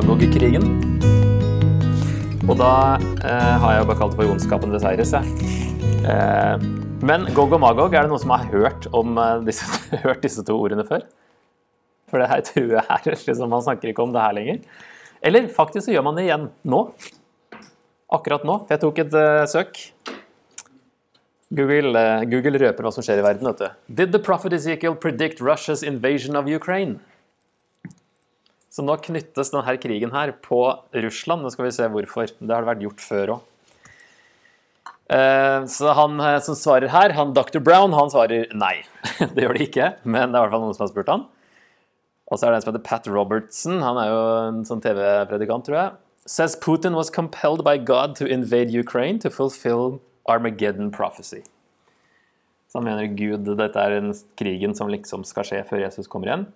og Magog-krigen. Og da eh, har jeg bare kalt det for ondskapen Deseires, jeg. Eh, men Gog og Magog, er det noen som har hørt, om, eh, disse, hørt disse to ordene før? For det her tror jeg er liksom, Man snakker ikke om det her lenger. Eller faktisk så gjør man det igjen nå. Akkurat nå. Jeg tok et uh, søk. Google, uh, Google røper hva som skjer i verden. vet du. Did the prophet Ezekiel predict Russia's invasion of Ukraine? Så nå knyttes denne krigen her på Russland. Nå skal vi se hvorfor. Det har det vært gjort før òg. Så han som svarer her, han Dr. Brown, han svarer nei. Det gjør de ikke, men det er i hvert fall noen som har spurt han. Og så er det en som heter Pat Robertson. Han er jo en sånn TV-predikant, tror jeg. Says Putin was compelled by God to invade Ukraine to fulfill Armageddon prophecy. Så han mener Gud, dette er den krigen som liksom skal skje før Jesus kommer igjen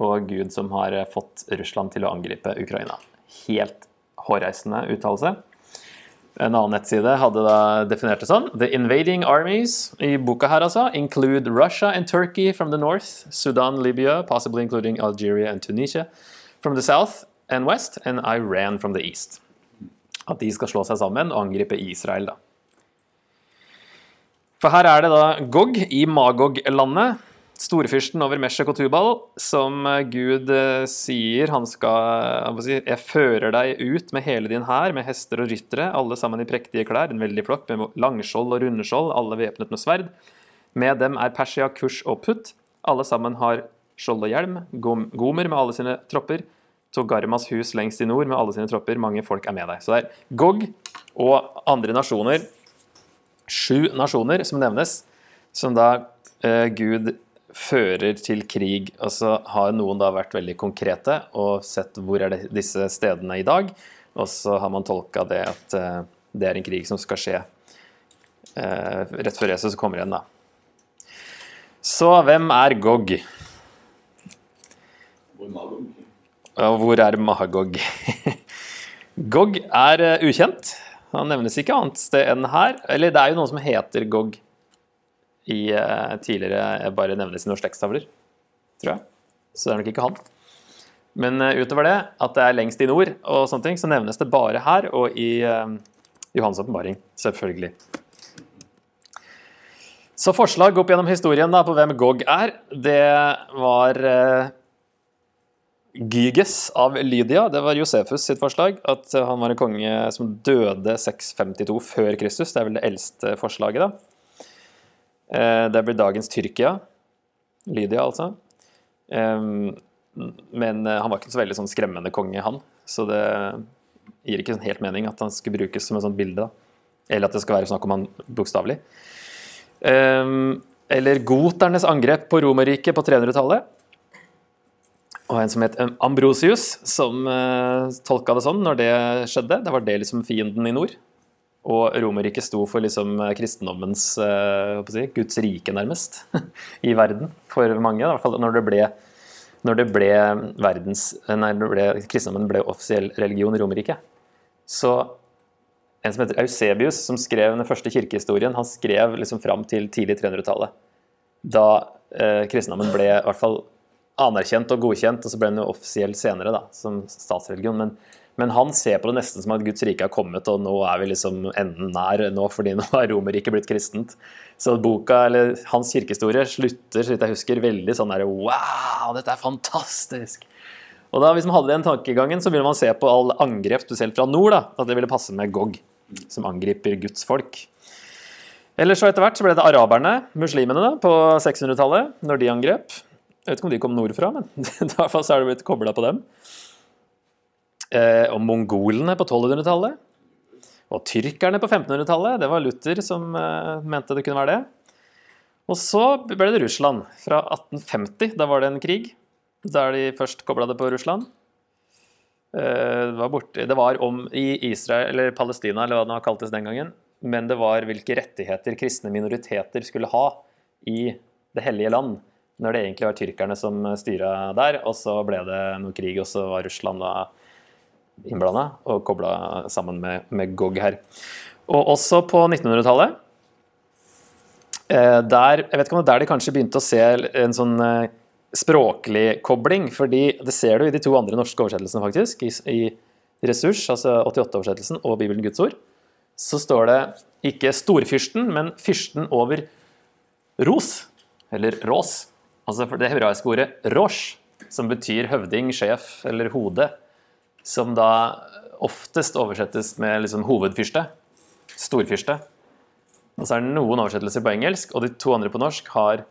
og Gud som har fått Russland til å angripe Ukraina. Helt hårreisende uttalelse. En annen nettside hadde da definert det sånn. The invading armies i boka her altså include Russia and Turkey from the north, Sudan, Libya, possibly including Algeria and Tunisia from the south and west, and Iran from the east. At de skal slå seg sammen og angripe Israel, da. For her er det da Gog i Magog-landet storfyrsten over Meshek og Tubal, som eh, Gud eh, sier han skal si, Jeg fører deg ut med hele din hær, med hester og ryttere, alle sammen i prektige klær, en veldig flokk med langskjold og rundeskjold, alle væpnet med sverd. Med dem er Persia, Kush og Put. Alle sammen har skjold og hjelm. Gomer med alle sine tropper. Togarmas hus lengst i nord med alle sine tropper. Mange folk er med deg. Så det er Gog og andre nasjoner, sju nasjoner som nevnes, som da eh, Gud fører til krig. Og så har noen da vært veldig konkrete og sett hvor er det disse stedene i dag. Og så har man tolka det at uh, det er en krig som skal skje uh, rett før Jesus kommer igjen, da. Så hvem er Gog? Og hvor er Mahagog? Gog er uh, ukjent. Han nevnes ikke annet sted enn her. Eller det er jo noen som heter Gog i uh, tidligere bare nevnes i noen slektstavler, tror jeg. Så det er nok ikke han. Men uh, utover det, at det er lengst i nord, og sånne ting, så nevnes det bare her og i uh, Johans åpenbaring, selvfølgelig. Så forslag opp gjennom historien da, på hvem Gog er, det var Gyges av Lydia. Det var Josefus sitt forslag. At han var en konge som døde 652 før Kristus. Det er vel det eldste forslaget, da. Eh, det blir dagens Tyrkia. Lydia, altså. Men eh, han var ikke så veldig sånn skremmende konge, han. Så det gir ikke sånn helt mening at han skulle brukes som et sånt bilde. Eller at det skal være snakk om han bokstavelig. Eller goternes angrep på Romerriket på 300-tallet. Og en som het Ambrosius, som uh, tolka det sånn når det skjedde. Det var det liksom fienden i nord. Og Romerriket sto for liksom eh, kristendommens uh, si, Guds rike, nærmest, i verden for mange. I hvert fall når det ble, når det ble verdens, nei, når ble, kristendommen ble offisiell religion i Romerriket. Så en som heter Eusebius, som skrev den første kirkehistorien, han skrev liksom fram til tidlig 300-tallet. Da eh, kristendommen ble i hvert fall anerkjent og godkjent, og så ble den jo offisiell senere da, som statsreligion. Men men han ser på det nesten som at Guds rike har kommet, og nå er vi liksom enden nær nå, fordi nå er Romerriket blitt kristent. Så boka, eller hans kirkehistorie slutter, så vidt jeg husker, veldig sånn der Wow, dette er fantastisk! Og da, Hvis man hadde den tankegangen, så ville man se på all angrep, spesielt fra nord, da, at det ville passe med Gog, som angriper Guds folk. Eller så etter hvert så ble det araberne, muslimene, da, på 600-tallet, når de angrep. Jeg vet ikke om de kom nordfra, men i hvert fall så er det blitt kobla på dem eh, og mongolene på 1200-tallet. Og tyrkerne på 1500-tallet. Det var Luther som eh, mente det kunne være det. Og så ble det Russland fra 1850. Da var det en krig der de først kobla det på Russland. Eh, det var, borte, det var om i Israel, eller Palestina, eller hva det kaltes den gangen. Men det var hvilke rettigheter kristne minoriteter skulle ha i Det hellige land. Når det egentlig var tyrkerne som styra der. Og så ble det noe krig, og så var Russland da innblanda og kobla sammen med, med, GOG her. Og også på 1900-tallet. Eh, der, jeg vet ikke om det er der de kanskje begynte å se en sånn eh, språklig kobling, fordi det ser du i de to andre norske oversettelsene, faktisk. I, i Ressurs, altså 88-oversettelsen, og Bibelen Guds ord, så står det ikke storfyrsten, men fyrsten over Ros, eller Rås. Altså det hebraiske ordet rosh, som betyr høvding, sjef eller hode, som da oftest oversettes med liksom hovedfyrste. Storfyrste. Og så er det noen oversettelser på engelsk, og de to andre på norsk har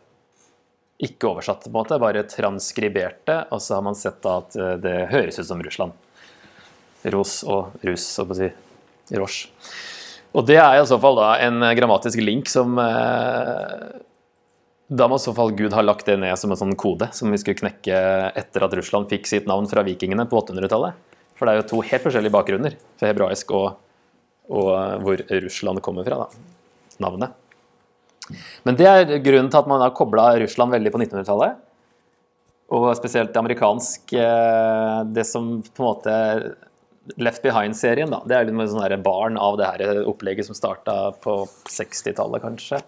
ikke oversatt, på en måte, bare transkribert det, og så har man sett da at eh, det høres ut som Russland. Ros og rus, så å si. Rosh. Og det er i så fall da en grammatisk link som eh, Da må i så fall Gud ha lagt det ned som en sånn kode som vi skulle knekke etter at Russland fikk sitt navn fra vikingene på 800-tallet. For det er jo to helt forskjellige bakgrunner for hebraisk og, og hvor Russland kommer fra. da, Navnet. Men det er grunnen til at man har kobla Russland veldig på 1900-tallet. Og spesielt amerikansk amerikanske Det som på en måte Left Behind-serien, da. Det er litt sånn barn av det her opplegget som starta på 60-tallet, kanskje.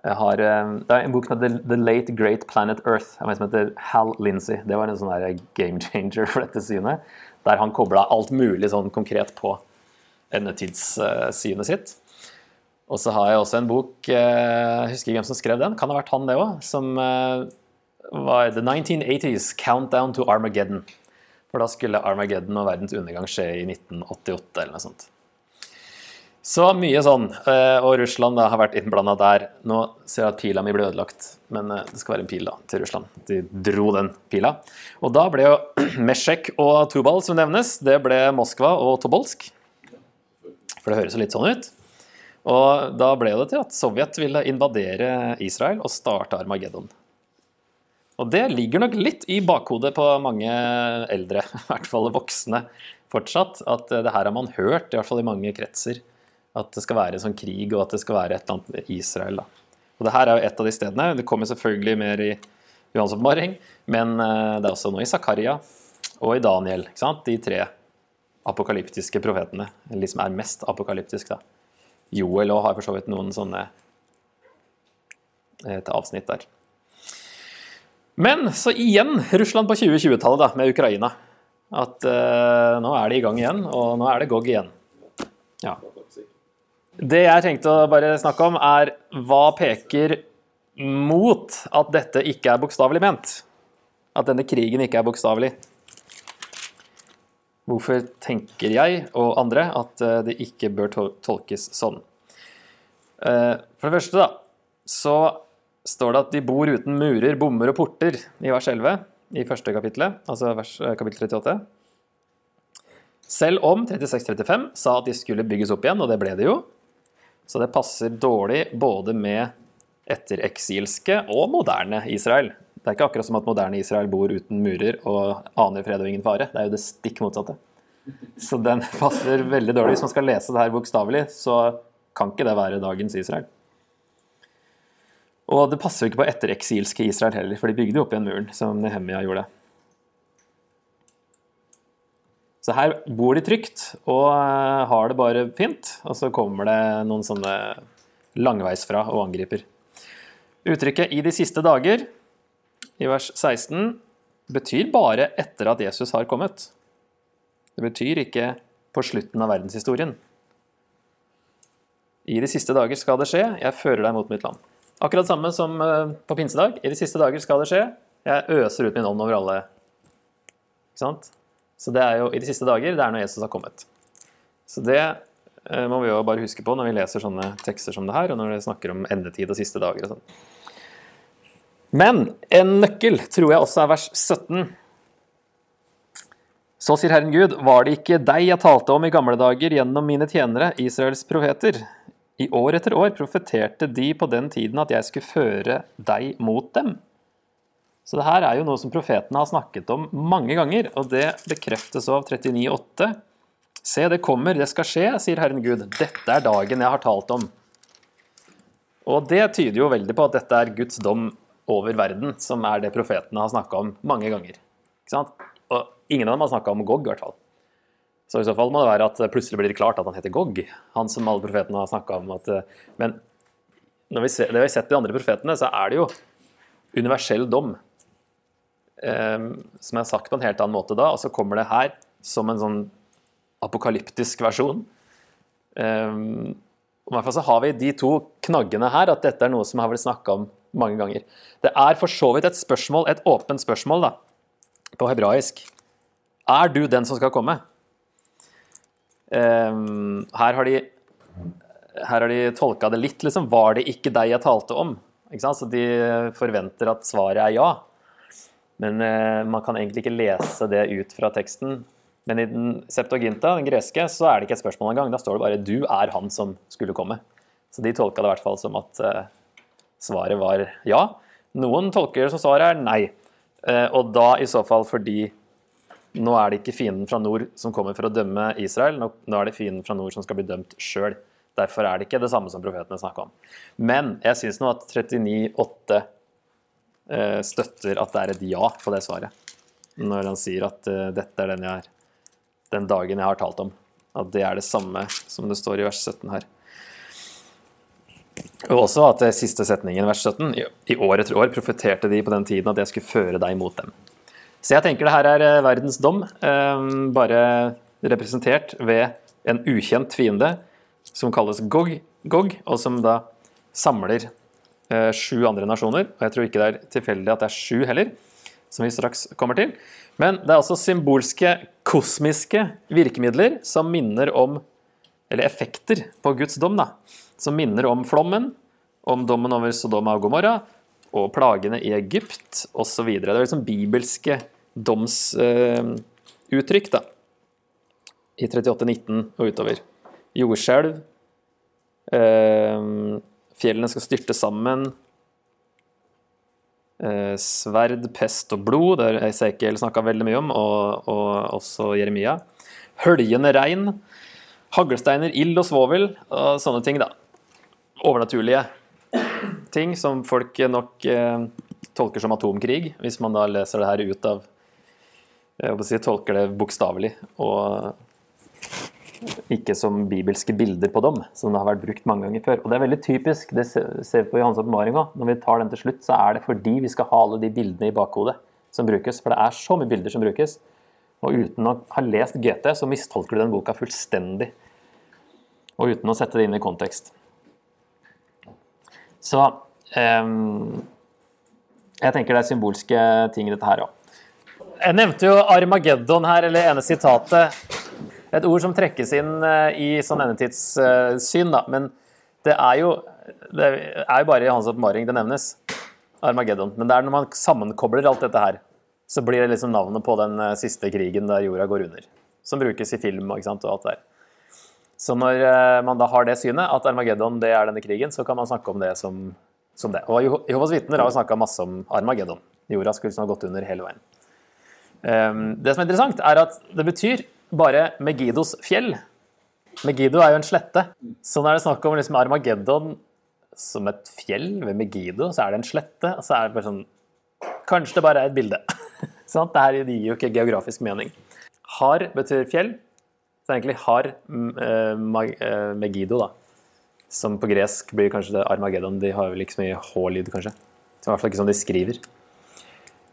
Har, eh, det er en bok som heter The Late Great Planet Earth. En som heter Hal Lindsey. Det var en sånn game changer for dette synet. Der han kobla alt mulig sånn konkret på endetidssynet sitt. Og så har jeg også en bok eh, Jeg husker ikke hvem som skrev den. Kan ha vært han, det òg. Som eh, var The 1980s Countdown to Armageddon. For da skulle Armageddon og verdens undergang skje i 1988 eller noe sånt. Så mye sånn. Eh, og Russland da har vært innblanda der. Nå ser jeg at pila mi ble ødelagt, men det skal være en pil da, til Russland. De dro den pila. Og da ble jo Meshek og Tubal, som nevnes, det ble Moskva og Tobolsk. For det høres jo litt sånn ut. Og da ble det til at Sovjet ville invadere Israel og starte Armageddon. Og det ligger nok litt i bakhodet på mange eldre, i hvert fall voksne fortsatt, at det her har man hørt, i hvert fall i mange kretser. At det skal være en sånn krig, og at det skal være et eller annet med Israel. da. Og det her er jo et av de stedene. Det kommer selvfølgelig mer i Johans oppmaring, men eh, det er også nå i Zakaria og i Daniel. ikke sant? De tre apokalyptiske profetene, eller de som er mest apokalyptiske. da. Joel òg har for så vidt noen sånne et eh, avsnitt der. Men så igjen Russland på 2020-tallet, da, med Ukraina. At uh, nå er de i gang igjen, og nå er det GOG igjen. Ja. Det jeg tenkte å bare snakke om, er hva peker mot at dette ikke er bokstavelig ment? At denne krigen ikke er bokstavelig? Hvorfor tenker jeg og andre at eh, det ikke bør tolkes sånn? Eh, for det første, da, så står det at de bor uten murer, bommer og porter i vers 11 i første kapittelet, altså vers, eh, kapittel 38. Selv om 36-35 sa at de skulle bygges opp igjen, og det ble det jo. Så det passer dårlig både med ettereksilske og moderne Israel. Det er ikke akkurat som at moderne Israel bor uten murer og aner fred og ingen fare. Det er jo det stikk motsatte. Så den passer veldig dårlig. Hvis man skal lese det her bokstavelig, så kan ikke det være dagens Israel. Og det passer jo ikke på ettereksilske Israel heller, for de bygde jo opp igjen muren, som Nehemia gjorde. Så her bor de trygt og eh, har det bare fint, og så kommer det noen sånne langveisfra og angriper. Uttrykket 'i de siste dager' i vers 16 betyr bare etter at Jesus har kommet. Det betyr ikke på slutten av verdenshistorien. I de siste dager skal det skje, jeg fører deg mot mitt land. Akkurat samme som eh, på pinsedag. I de siste dager skal det skje, jeg øser ut min ånd over alle. Ikke sant? Så det er jo i de siste dager, det er når Jesus har kommet. Så det eh, må vi jo bare huske på når vi leser sånne tekster som det her, og når vi snakker om endetid og siste dager og sånn. Men en nøkkel tror jeg også er vers 17. Så sier Herren Gud, var det ikke deg jeg talte om i gamle dager gjennom mine tjenere, Israels profeter? I år etter år profeterte de på den tiden at jeg skulle føre deg mot dem. Så det her er jo noe som profetene har snakket om mange ganger, og det bekreftes av 39,8. Se, det kommer, det skal skje, sier Herren Gud. Dette er dagen jeg har talt om. Og det tyder jo veldig på at dette er Guds dom over verden, som er det profetene har snakka om mange ganger. Ikke sant? Og ingen av dem har snakka om Gog, i hvert fall. Så i så fall må det være at plutselig blir det klart at han heter Gog. Han som alle profetene har snakka om. At, men når vi ser, det vi har sett de andre profetene, så er det jo universell dom eh, som har sagt på en helt annen måte da, og så kommer det her som en sånn apokalyptisk versjon. Eh, I hvert fall så har vi de to knaggene her, at dette er noe som har blitt snakka om mange ganger. Det er for så vidt et spørsmål, et åpent spørsmål, da, på hebraisk. Er du den som skal komme? Um, her har de her har de tolka det litt, liksom. Var det ikke deg jeg talte om? Så de forventer at svaret er ja. Men eh, man kan egentlig ikke lese det ut fra teksten. Men i den Septuaginta, den greske, så er det ikke et spørsmål engang. Da står det bare 'du er han som skulle komme'. Så de tolka det i hvert fall som at eh, svaret var ja. Noen tolker det som svaret er nei. Eh, og da i så fall fordi nå er det ikke fienden fra nord som kommer for å dømme Israel, nå, er det fienden fra nord som skal bli dømt sjøl. Derfor er det ikke det samme som profetene snakka om. Men jeg syns nå at 39,8 eh, støtter at det er et ja på det svaret. Når han sier at uh, dette er den, jeg er, den dagen jeg har talt om. At det er det samme som det står i vers 17 her. Og også at det siste setningen vers 17 I år etter år profeterte de på den tiden at jeg skulle føre deg mot dem. Så jeg tenker det her er eh, verdens dom, eh, bare representert ved en ukjent fiende som kalles Gog, Gog og som da samler eh, sju andre nasjoner. Og jeg tror ikke det er tilfeldig at det er sju heller, som vi straks kommer til. Men det er altså symbolske, kosmiske virkemidler som minner om Eller effekter på Guds dom, da. Som minner om flommen, om dommen over Sodoma og Gomorra, og plagene i Egypt osv. Det er liksom bibelske domsuttrykk uh, da, i 38-19 og utover. Jordskjelv, uh, fjellene skal styrte sammen, uh, sverd, pest og blod, det har Esekiel snakka veldig mye om, og, og også Jeremia. Høljende regn, haglsteiner, ild og svovel, og sånne ting, da. Overnaturlige ting som folk nok eh, tolker som atomkrig, hvis man da leser det her ut av Jeg si, tolker det bokstavelig og ikke som bibelske bilder på dem, som det har vært brukt mange ganger før. Og det er veldig typisk, det ser vi på Johans åpenbaring òg. Når vi tar den til slutt, så er det fordi vi skal ha alle de bildene i bakhodet som brukes. For det er så mye bilder som brukes. Og uten å ha lest GT, så mistolker du den boka fullstendig. Og uten å sette det inn i kontekst. Så um, jeg tenker det er symbolske ting i dette her òg. Jeg nevnte jo Armageddon her, eller ene sitatet. Et ord som trekkes inn eh, i sånn endetidssyn, da. Men det er jo, det er jo bare i hans oppmaring det nevnes. Armageddon. Men det er når man sammenkobler alt dette her, så blir det liksom navnet på den eh, siste krigen der jorda går under. Som brukes i film ikke sant, og alt det der. Så når eh, man da har det synet, at Armageddon det er denne krigen, så kan man snakke om det som, som det. Og Jehovas vitner har jo snakka masse om Armageddon. Jorda skulle liksom ha gått under hele veien. Um, det som er interessant, er at det betyr bare Megidos fjell. Megido er jo en slette. Så når det er snakk om liksom Armageddon som et fjell ved Megido, så er det en slette. Og så er det bare sånn Kanskje det bare er et bilde. sånn? Det her gir jo ikke geografisk mening. Har betyr fjell. Så egentlig har uh, Megido, da. Som på gresk blir kanskje det Armageddon. De har vel ikke så mye H-lyd, kanskje. Så I hvert fall ikke sånn de skriver.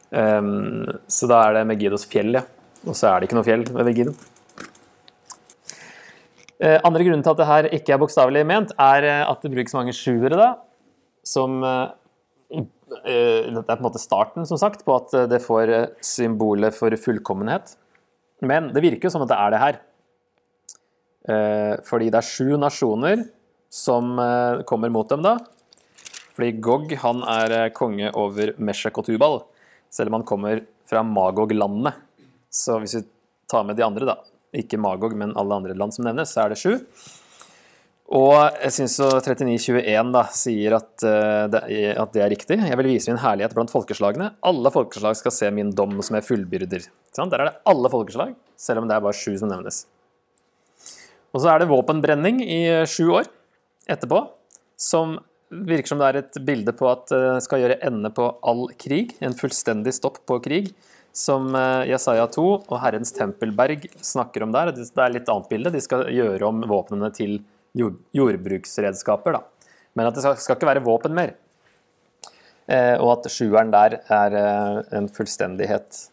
Um, så da er det Megidos fjell, ja. Og så er det ikke noe fjell ved Megiddo. Uh, andre grunnen til at det her ikke er bokstavelig ment, er at det brukes mange sjuere, da. Som Dette Det er på en måte starten, som sagt, på at det får symbolet for fullkommenhet. Men det virker jo som at det er det her. Eh, fordi det er sju nasjoner som eh, kommer mot dem da. Fordi Gog han er eh, konge over Meshek og Tubal, selv om han kommer fra Magog-landene. Så hvis vi tar med de andre, da, ikke Magog, men alle andre land som nevnes, så er det sju. Og jeg syns 3921 da, sier at, det, at det er riktig. Jeg vil vise min herlighet blant folkeslagene. Alle folkeslag skal se min dom som jeg fullbyrder. Sånn, der er det alle folkeslag, selv om det er bare sju som nevnes. Og så er det våpenbrenning i eh, sju år etterpå, som virker som det er et bilde på at det eh, skal gjøre ende på all krig. En fullstendig stopp på krig, som eh, Jesaja 2 og Herrens tempelberg snakker om der. Det er litt annet bilde. De skal gjøre om våpnene til jordbruksredskaper. Da. Men at det skal, ikke være våpen mer. eh, og at sjueren der er eh, en fullstendighet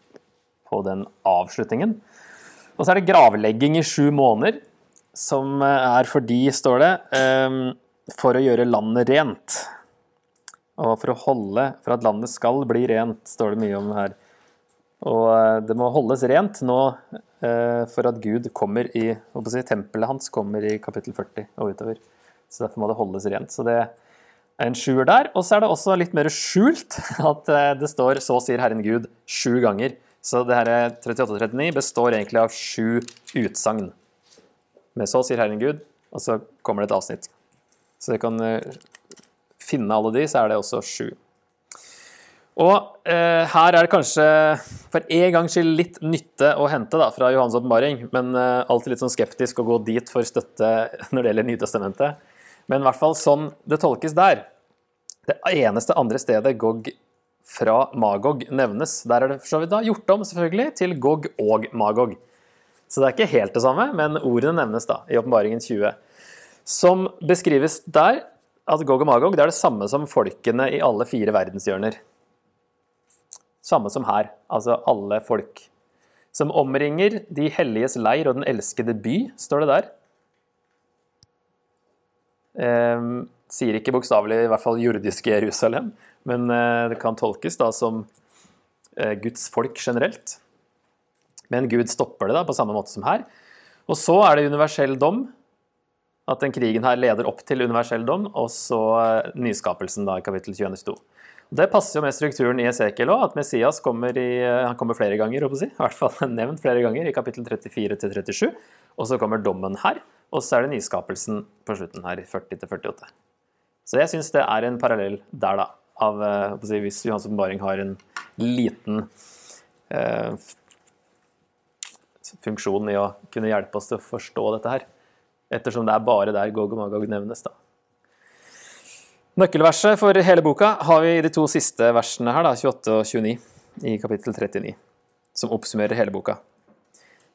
på den avslutningen. Og så er det gravlegging i sju måneder, som er er fordi, står det, for å gjøre landet rent. Og for å holde, for at landet skal bli rent, står det mye om her. Og eh, det må holdes rent nå eh, for at Gud kommer i si, Tempelet hans kommer i kapittel 40 og utover. Så derfor må det holdes rent. Så det er en sjuer der. Og så er det også litt mer skjult at eh, det står 'Så sier Herren Gud' sju ganger. Så det her 38-39 består egentlig av sju utsagn. Med 'Så sier Herren Gud', og så kommer det et avsnitt. Så vi kan finne alle de, så er det også sju. Og eh, her er det kanskje for en gangs skyld litt nytte å hente da, fra Johans åpenbaring, men eh, alltid litt sånn skeptisk å gå dit for støtte når det gjelder Nytestamentet. Men i hvert fall sånn det tolkes der. Det eneste andre stedet Gog fra Magog nevnes, der er det for så vidt da gjort om selvfølgelig til Gog og Magog. Så det er ikke helt det samme, men ordene nevnes da i åpenbaringen 20. Som beskrives der, at Gog og Magog det er det samme som folkene i alle fire verdenshjørner. Samme som her, altså alle folk. Som omringer de helliges leir og den elskede by, står det der. Eh, sier ikke bokstavelig i hvert fall jordiske Jerusalem, men eh, det kan tolkes da som eh, Guds folk generelt. Men Gud stopper det da på samme måte som her. Og så er det universell dom. At den krigen her leder opp til universell dom, og så eh, nyskapelsen da i kapittel 22. Det passer jo med strukturen i Esekiel òg, at Messias kommer, i, han kommer flere ganger, si. i hvert fall nevnt flere ganger, i kapittel 34-37. Og så kommer dommen her, og så er det nyskapelsen på slutten her, 40-48. Så jeg syns det er en parallell der, da. Av, eh, si, hvis Johans åpenbaring har en liten eh, funksjon i å kunne hjelpe oss til å forstå dette her. Ettersom det er bare der Gog og Magog nevnes, da. Nøkkelverset for hele boka har vi i de to siste versene her, da, 28 og 29, i kapittel 39, som oppsummerer hele boka.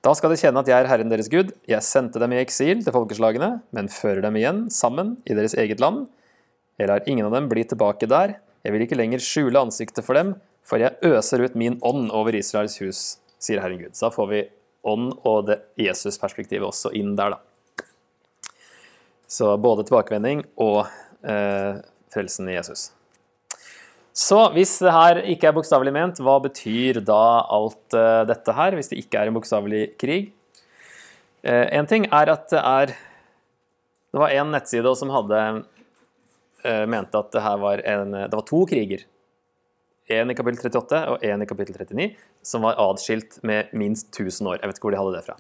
Da skal de kjenne at jeg er Herren deres Gud. Jeg sendte dem i eksil til folkeslagene, men fører dem igjen sammen i deres eget land. Jeg lar ingen av dem bli tilbake der. Jeg vil ikke lenger skjule ansiktet for dem, for jeg øser ut min ånd over Israels hus, sier Herren Gud. Så da får vi ånd og det Jesus-perspektivet også inn der, da. Så både tilbakevending og eh, frelsen i Jesus. Så hvis det her ikke er bokstavelig ment, hva betyr da alt uh, dette her, hvis det ikke er en bokstavelig krig? Én en ting er at det er Det var en nettside som hadde uh, mente at det her var en Det var to kriger. En i kapittel 38 og en i kapittel 39, som var adskilt med minst 1000 år. Jeg vet ikke hvor de hadde det fra.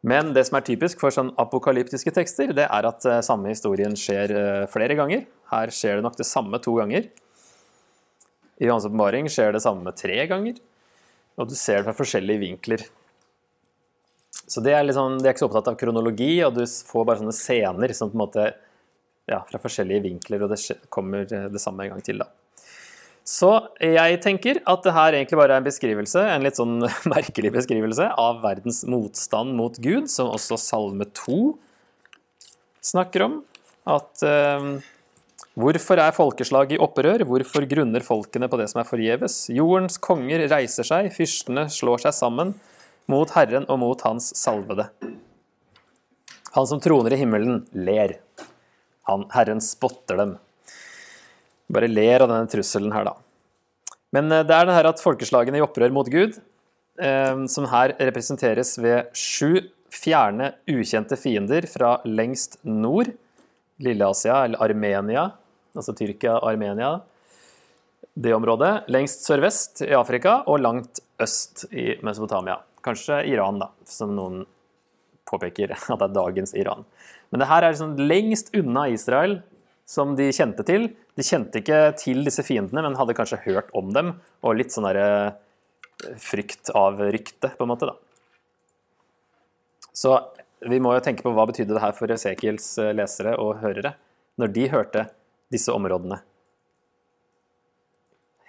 Men det som er typisk for sånn apokalyptiske tekster, det er at eh, samme historien skjer eh, flere ganger. Her skjer det nok det samme to ganger. I Johans åpenbaring skjer det samme tre ganger. Og du ser det fra forskjellige vinkler. Så det er, liksom, de er ikke så opptatt av kronologi, og du får bare sånne scener som på en måte, ja, fra forskjellige vinkler, og det kommer det samme en gang til. da. Så jeg tenker at det her egentlig bare er en beskrivelse, en litt sånn merkelig beskrivelse av verdens motstand mot Gud, som også Salme 2 snakker om. At uh, Hvorfor er folkeslag i opprør? Hvorfor grunner folkene på det som er forgjeves? Jordens konger reiser seg, fyrstene slår seg sammen mot Herren og mot Hans salvede. Han som troner i himmelen, ler. Han, Herren spotter dem bare ler av denne trusselen her, da. Men eh, det er det her at folkeslagene i opprør mot Gud, eh, som her representeres ved sju fjerne, ukjente fiender fra lengst nord, Lille-Asia eller Armenia, altså Tyrkia, Armenia, det området, lengst sørvest i Afrika og langt øst i Mesopotamia. Kanskje Iran, da, som noen påpeker at det er dagens Iran. Men det her er liksom lengst unna Israel, som de kjente til. De kjente ikke til disse fiendene, men hadde kanskje hørt om dem, og litt sånn derre eh, frykt av rykte, på en måte, da. Så vi må jo tenke på hva betydde det her for Esekiels eh, lesere og hørere, når de hørte disse områdene.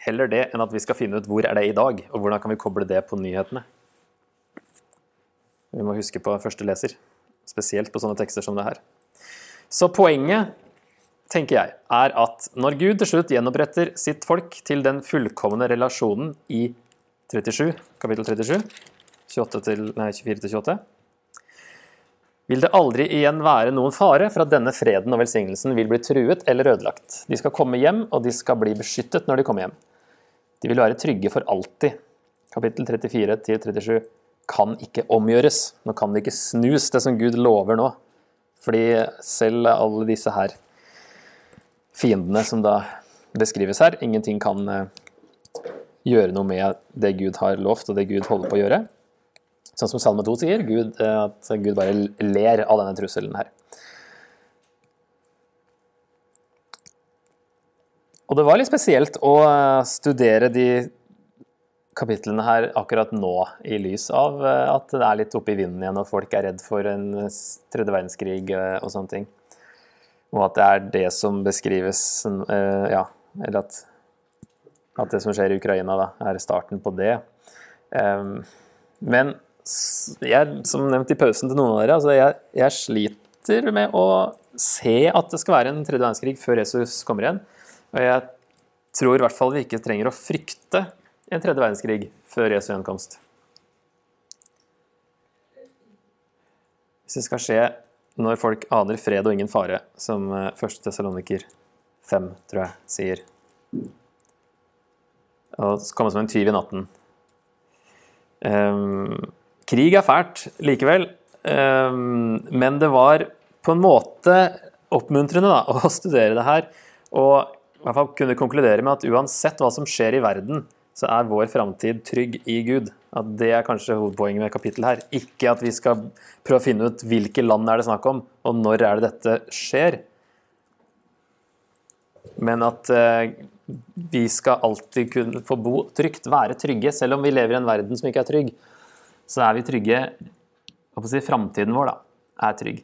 Heller det enn at vi skal finne ut hvor er det i dag, og hvordan kan vi koble det på nyhetene. Vi må huske på første leser, spesielt på sånne tekster som det her. Så poenget tenker jeg, er at når Gud til slutt gjenoppretter sitt folk til den fullkomne relasjonen i 37, kapittel 37, 28 til, nei, 24 til 28, vil det aldri igjen være noen fare for at denne freden og velsignelsen vil bli truet eller ødelagt. De skal komme hjem, og de skal bli beskyttet når de kommer hjem. De vil være trygge for alltid. Kapittel 34-37 kan ikke omgjøres. Nå kan det ikke snus, det som Gud lover nå. Fordi selv alle disse her fiendene som da beskrives her, ingenting kan eh, gjøre noe med det Gud har lovt, og det Gud holder på å gjøre. Sånn som Salme 2 sier, Gud, eh, at Gud bare ler av denne trusselen her. Og det var litt spesielt å eh, studere de kapitlene her akkurat nå, i lys av at det er litt oppe i vinden igjen, og folk er redd for en tredje verdenskrig og sånne ting. Og at det er det som beskrives Ja, eller at, at det som skjer i Ukraina, da, er starten på det. Men jeg, som nevnt i pausen til noen av dere, altså jeg, jeg, sliter med å se at det skal være en tredje verdenskrig før Jesus kommer igjen. Og jeg tror i hvert fall vi ikke trenger å frykte en tredje verdenskrig før Jesu gjenkomst. Hvis det skal skje når folk aner fred og ingen fare, som 1. Eh, Tessaloniker 5, tror jeg, sier. Og komme som en tyv i natten. Um, Krig er fælt likevel, um, men det var på en måte oppmuntrende da, å studere det her. Og i hvert fall kunne konkludere med at uansett hva som skjer i verden, så er vår framtid trygg i Gud. At Det er kanskje hovedpoenget med kapittelet her. Ikke at vi skal prøve å finne ut hvilke land er det snakk om, og når er det dette skjer. Men at eh, vi skal alltid kunne få bo trygt, være trygge, selv om vi lever i en verden som ikke er trygg så er vi trygge si, Framtiden vår da, er trygg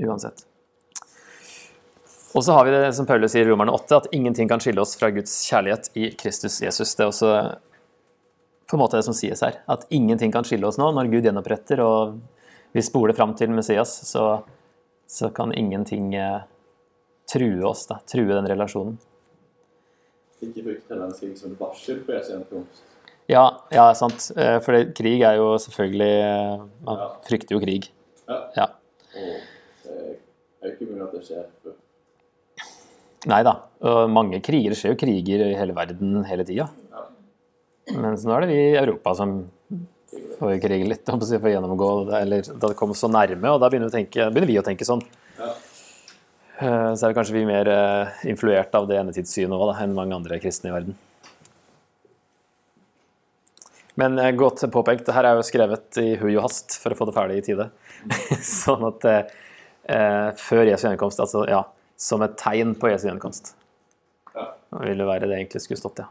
uansett. Og så har vi det som Paulus sier i Romerne 8, at ingenting kan skille oss fra Guds kjærlighet i Kristus Jesus. Det er også på en måte det som sies her. At ingenting kan skille oss nå når Gud gjenoppretter og vi spoler fram til Messias, så, så kan ingenting eh, true oss, da, true den relasjonen. Ikke frykt heller en krig som varsel på Jesu gjenkomst. Ja, ja, sant. For for krig er jo selvfølgelig eh, Man ja. frykter jo krig. Ja. ja. Og det er jo ikke mulig at det skjer. Nei da. Mange kriger. Det skjer jo kriger i hele verden hele tida. Mens nå er det vi i Europa som får krige litt, for å gjennomgå eller da det kommer så nærme, og da begynner vi, tenke, begynner vi å tenke sånn. Eh, så er vi kanskje vi mer influert av det endetidssynet òg enn mange andre kristne i verden. Men eh, godt påpekt. Her er jo skrevet i hui og hast for å få det ferdig i tide. sånn at eh, eh, før Jesu gjenkomst, altså ja, som et tegn på Jesu gjenkomst. Det ville være det egentlig skulle stått, ja.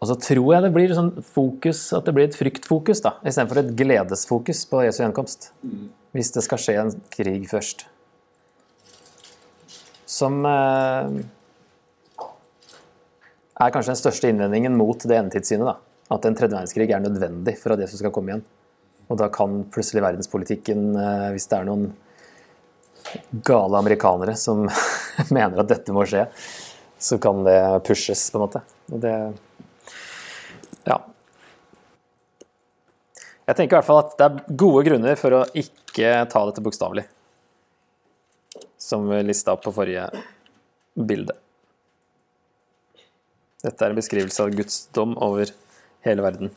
Og så tror jeg det blir sånn fokus, at det blir et fryktfokus da, istedenfor et gledesfokus på Jesu gjenkomst. Mm. Hvis det skal skje en krig først. Som eh, er kanskje den største innvendingen mot det endetidssynet. da at en tredje verdenskrig er nødvendig for at Jesus skal komme igjen. Og da kan plutselig verdenspolitikken, eh, hvis det er noen gale amerikanere som mener at dette må skje, så kan det pushes, på en måte. Og det Ja. Jeg tenker i hvert fall at det er gode grunner for å ikke ta dette bokstavelig. Som vi lista opp på forrige bilde. Dette er en beskrivelse av Guds dom over hele verden.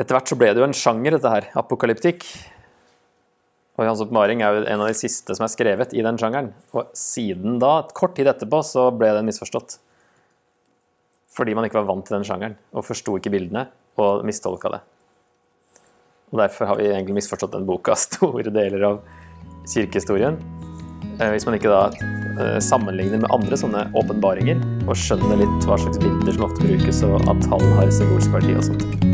Etter hvert så ble det jo en sjanger, dette her, apokalyptikk. Og Hans oppmaring er jo en av de siste som er skrevet i den sjangeren. Og siden da, kort tid etterpå, så ble den misforstått. Fordi man ikke var vant til den sjangeren, og forsto ikke bildene, og mistolka det. Og Derfor har vi egentlig misforstått den boka store deler av kirkehistorien. Eh, hvis man ikke da eh, sammenligner med andre sånne åpenbaringer og skjønner litt hva slags bilder som ofte brukes, og at tall har symbolsk verdi og sånt.